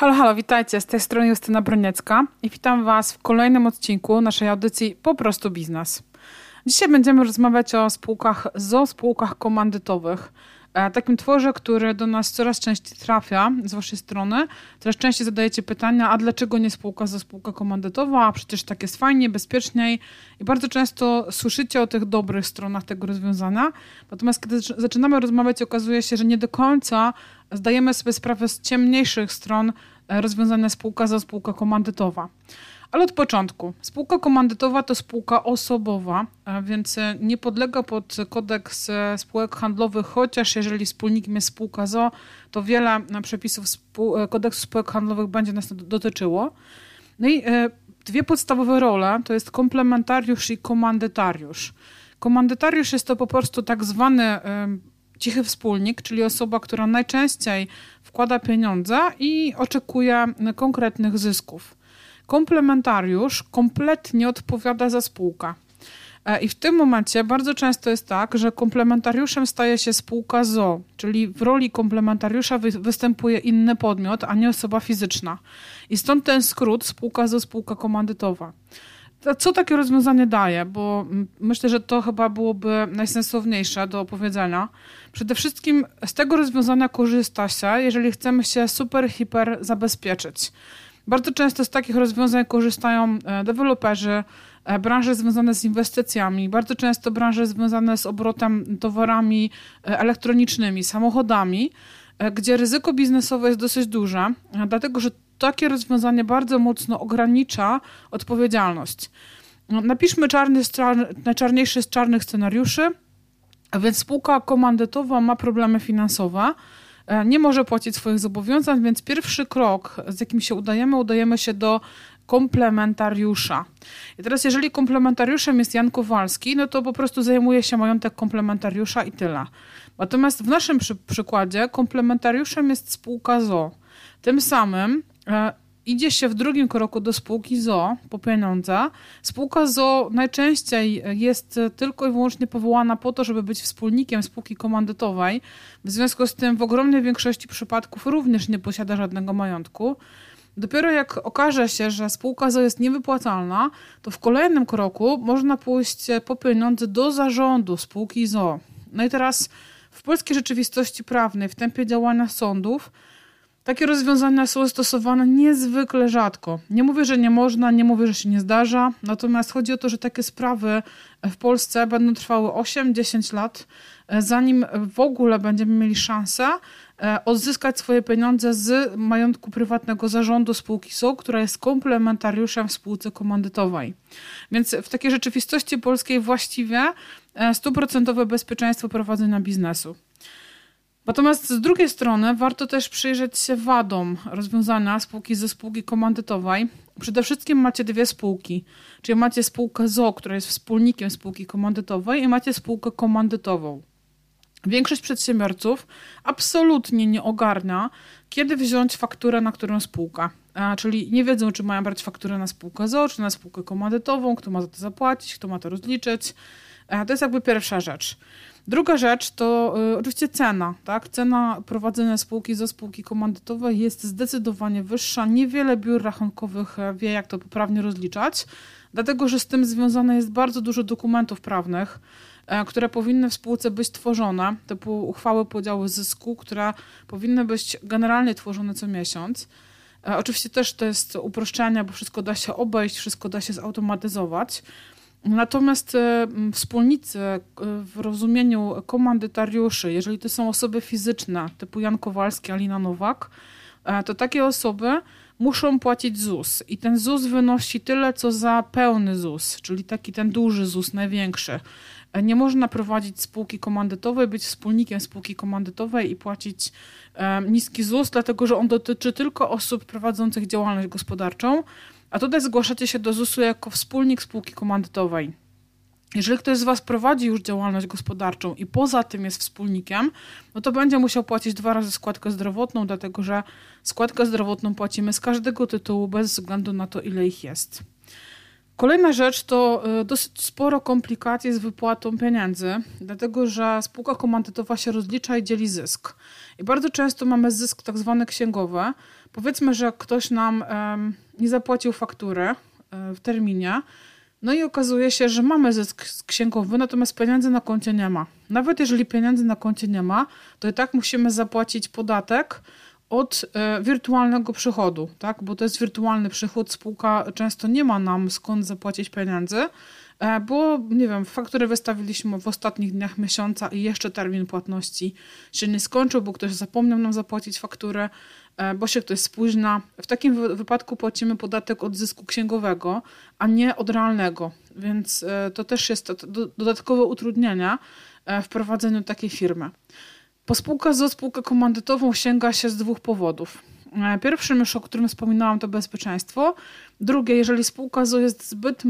Halo, halo, witajcie. Z tej strony Justyna Broniecka i witam Was w kolejnym odcinku naszej audycji Po prostu Biznes. Dzisiaj będziemy rozmawiać o spółkach ZO, spółkach komandytowych. E, takim tworze, który do nas coraz częściej trafia z Waszej strony. Coraz częściej zadajecie pytania, a dlaczego nie spółka ZO, spółka komandytowa? A przecież tak jest fajnie, bezpieczniej. I bardzo często słyszycie o tych dobrych stronach tego rozwiązania. Natomiast kiedy zaczynamy rozmawiać, okazuje się, że nie do końca zdajemy sobie sprawę z ciemniejszych stron e, rozwiązania spółka ZO, spółka komandytowa. Ale od początku. Spółka komandytowa to spółka osobowa, więc nie podlega pod kodeks spółek handlowych, chociaż jeżeli wspólnikiem jest spółka ZO, to wiele przepisów kodeksu spółek handlowych będzie nas dotyczyło. No i e, dwie podstawowe role to jest komplementariusz i komandytariusz. Komandytariusz jest to po prostu tak zwany e, cichy wspólnik, czyli osoba, która najczęściej wkłada pieniądze i oczekuje konkretnych zysków komplementariusz kompletnie odpowiada za spółkę. E, I w tym momencie bardzo często jest tak, że komplementariuszem staje się spółka ZO, czyli w roli komplementariusza występuje inny podmiot, a nie osoba fizyczna. I stąd ten skrót spółka ZO, spółka komandytowa. Co takie rozwiązanie daje? Bo myślę, że to chyba byłoby najsensowniejsze do opowiedzenia. Przede wszystkim z tego rozwiązania korzysta się, jeżeli chcemy się super, hiper zabezpieczyć. Bardzo często z takich rozwiązań korzystają e, deweloperzy, e, branże związane z inwestycjami, bardzo często branże związane z obrotem towarami e, elektronicznymi, samochodami, gdzie ryzyko biznesowe jest dosyć duże, dlatego że takie rozwiązanie bardzo mocno ogranicza odpowiedzialność. No, napiszmy czarny, najczarniejszy z czarnych scenariuszy, a więc spółka komandytowa ma problemy finansowe, nie może płacić swoich zobowiązań, więc pierwszy krok, z jakim się udajemy, udajemy się do komplementariusza. I teraz, jeżeli komplementariuszem jest Jan Kowalski, no to po prostu zajmuje się majątek komplementariusza i tyle. Natomiast w naszym przy przykładzie komplementariuszem jest spółka ZO. Tym samym e, idzie się w drugim kroku do spółki ZO po pieniądze. Spółka ZO najczęściej jest tylko i wyłącznie powołana po to, żeby być wspólnikiem spółki komandytowej. W związku z tym w ogromnej większości przypadków również nie posiada żadnego majątku. Dopiero jak okaże się, że spółka ZO jest niewypłacalna, to w kolejnym kroku można pójść po pieniądze do zarządu spółki ZO. No i teraz w polskiej rzeczywistości prawnej, w tempie działania sądów, takie rozwiązania są stosowane niezwykle rzadko. Nie mówię, że nie można, nie mówię, że się nie zdarza, natomiast chodzi o to, że takie sprawy w Polsce będą trwały 8-10 lat, e, zanim w ogóle będziemy mieli szansę e, odzyskać swoje pieniądze z majątku prywatnego zarządu spółki SO, która jest komplementariuszem w spółce komandytowej. Więc w takiej rzeczywistości polskiej właściwie e, stuprocentowe bezpieczeństwo prowadzenia biznesu. Natomiast z drugiej strony warto też przyjrzeć się wadom rozwiązania spółki ze spółki komandytowej. Przede wszystkim macie dwie spółki, czyli macie spółkę ZO, która jest wspólnikiem spółki komandytowej i macie spółkę komandytową. Większość przedsiębiorców absolutnie nie ogarnia, kiedy wziąć fakturę na którą spółkę. czyli nie wiedzą, czy mają brać fakturę na spółkę ZO, czy na spółkę komandytową, kto ma za to zapłacić, kto ma to rozliczyć. to jest jakby pierwsza rzecz. Druga rzecz to y, oczywiście cena. Tak? Cena prowadzenia spółki ze spółki komandytowej jest zdecydowanie wyższa. Niewiele biur rachunkowych e, wie, jak to poprawnie rozliczać, dlatego że z tym związane jest bardzo dużo dokumentów prawnych, e, które powinny w spółce być tworzone, typu uchwały podziału zysku, które powinny być generalnie tworzone co miesiąc. E, oczywiście też to jest uproszczenie, bo wszystko da się obejść, wszystko da się zautomatyzować. Natomiast e, wspólnicy w rozumieniu komandytariuszy, jeżeli to są osoby fizyczne typu Jan Kowalski, Alina Nowak, to takie osoby muszą płacić ZUS. I ten ZUS wynosi tyle, co za pełny ZUS, czyli taki ten duży ZUS, największy. Nie można prowadzić spółki komandytowej, być wspólnikiem spółki komandytowej i płacić niski ZUS, dlatego że on dotyczy tylko osób prowadzących działalność gospodarczą a tutaj zgłaszacie się do ZUS-u jako wspólnik spółki komandytowej. Jeżeli ktoś z Was prowadzi już działalność gospodarczą i poza tym jest wspólnikiem, no to będzie musiał płacić dwa razy składkę zdrowotną, dlatego że składkę zdrowotną płacimy z każdego tytułu bez względu na to, ile ich jest. Kolejna rzecz to y, dosyć sporo komplikacji z wypłatą pieniędzy, dlatego że spółka komandytowa się rozlicza i dzieli zysk. I bardzo często mamy zysk tak zwany księgowy. Powiedzmy, że ktoś nam nie zapłacił faktury um, w terminie, no i okazuje się, że mamy zysk księgowy, natomiast pieniędzy na koncie nie ma. Nawet jeżeli pieniędzy na koncie nie ma, to i tak musimy zapłacić podatek od e, wirtualnego przychodu, tak? bo to jest wirtualny przychód, spółka często nie ma nam skąd zapłacić pieniędzy, e, bo nie wiem, fakturę wystawiliśmy w ostatnich dniach miesiąca i jeszcze termin płatności się nie skończył, bo ktoś zapomniał nam zapłacić fakturę, bo się ktoś spóźna. W takim wypadku płacimy podatek od zysku księgowego, a nie od realnego, więc to też jest dodatkowe utrudnienia w prowadzeniu takiej firmy. Po spółkę ZO spółkę komandytową sięga się z dwóch powodów. E, pierwszym już, o którym wspominałam, to bezpieczeństwo. Drugie, jeżeli spółka ZO jest zbyt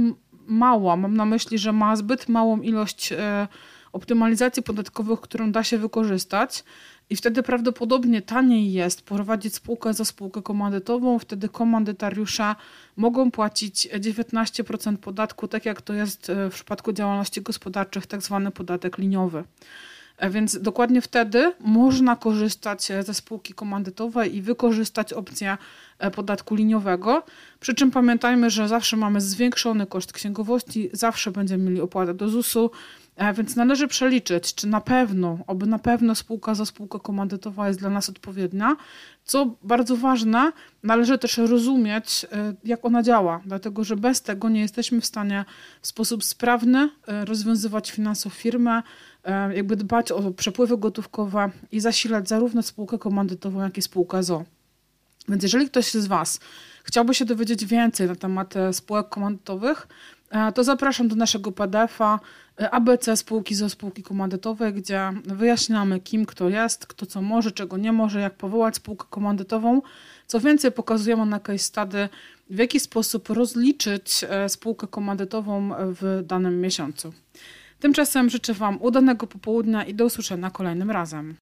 mała, mam na myśli, że ma zbyt małą ilość e, optymalizacji podatkowych, którą da się wykorzystać i wtedy prawdopodobnie taniej jest prowadzić spółkę za spółkę komandytową, wtedy komandytariusze mogą płacić 19% podatku, tak jak to jest e, w przypadku działalności gospodarczych, tak zwany podatek liniowy. E, więc dokładnie wtedy można korzystać e, ze spółki komandytowej i wykorzystać opcję podatku liniowego. Przy czym pamiętajmy, że zawsze mamy zwiększony koszt księgowości, zawsze będziemy mieli opłatę do ZUS-u, więc należy przeliczyć, czy na pewno, oby na pewno spółka za spółka komandytowa jest dla nas odpowiednia. Co bardzo ważne, należy też rozumieć, jak ona działa, dlatego że bez tego nie jesteśmy w stanie w sposób sprawny rozwiązywać finansów firmy, E, jakby dbać o przepływy gotówkowe i zasilać zarówno spółkę komandytową, jak i spółkę ZO. Więc jeżeli ktoś z Was chciałby się dowiedzieć więcej na temat e, spółek komandytowych, e, to zapraszam do naszego PDF-a ABC spółki ZO spółki komandytowej, gdzie wyjaśniamy kim kto jest, kto co może, czego nie może, jak powołać spółkę komandytową. Co więcej, pokazujemy na case study, w jaki sposób rozliczyć spółkę komandytową w danym miesiącu. Tymczasem życzę Wam udanego popołudnia i do usłyszenia kolejnym razem.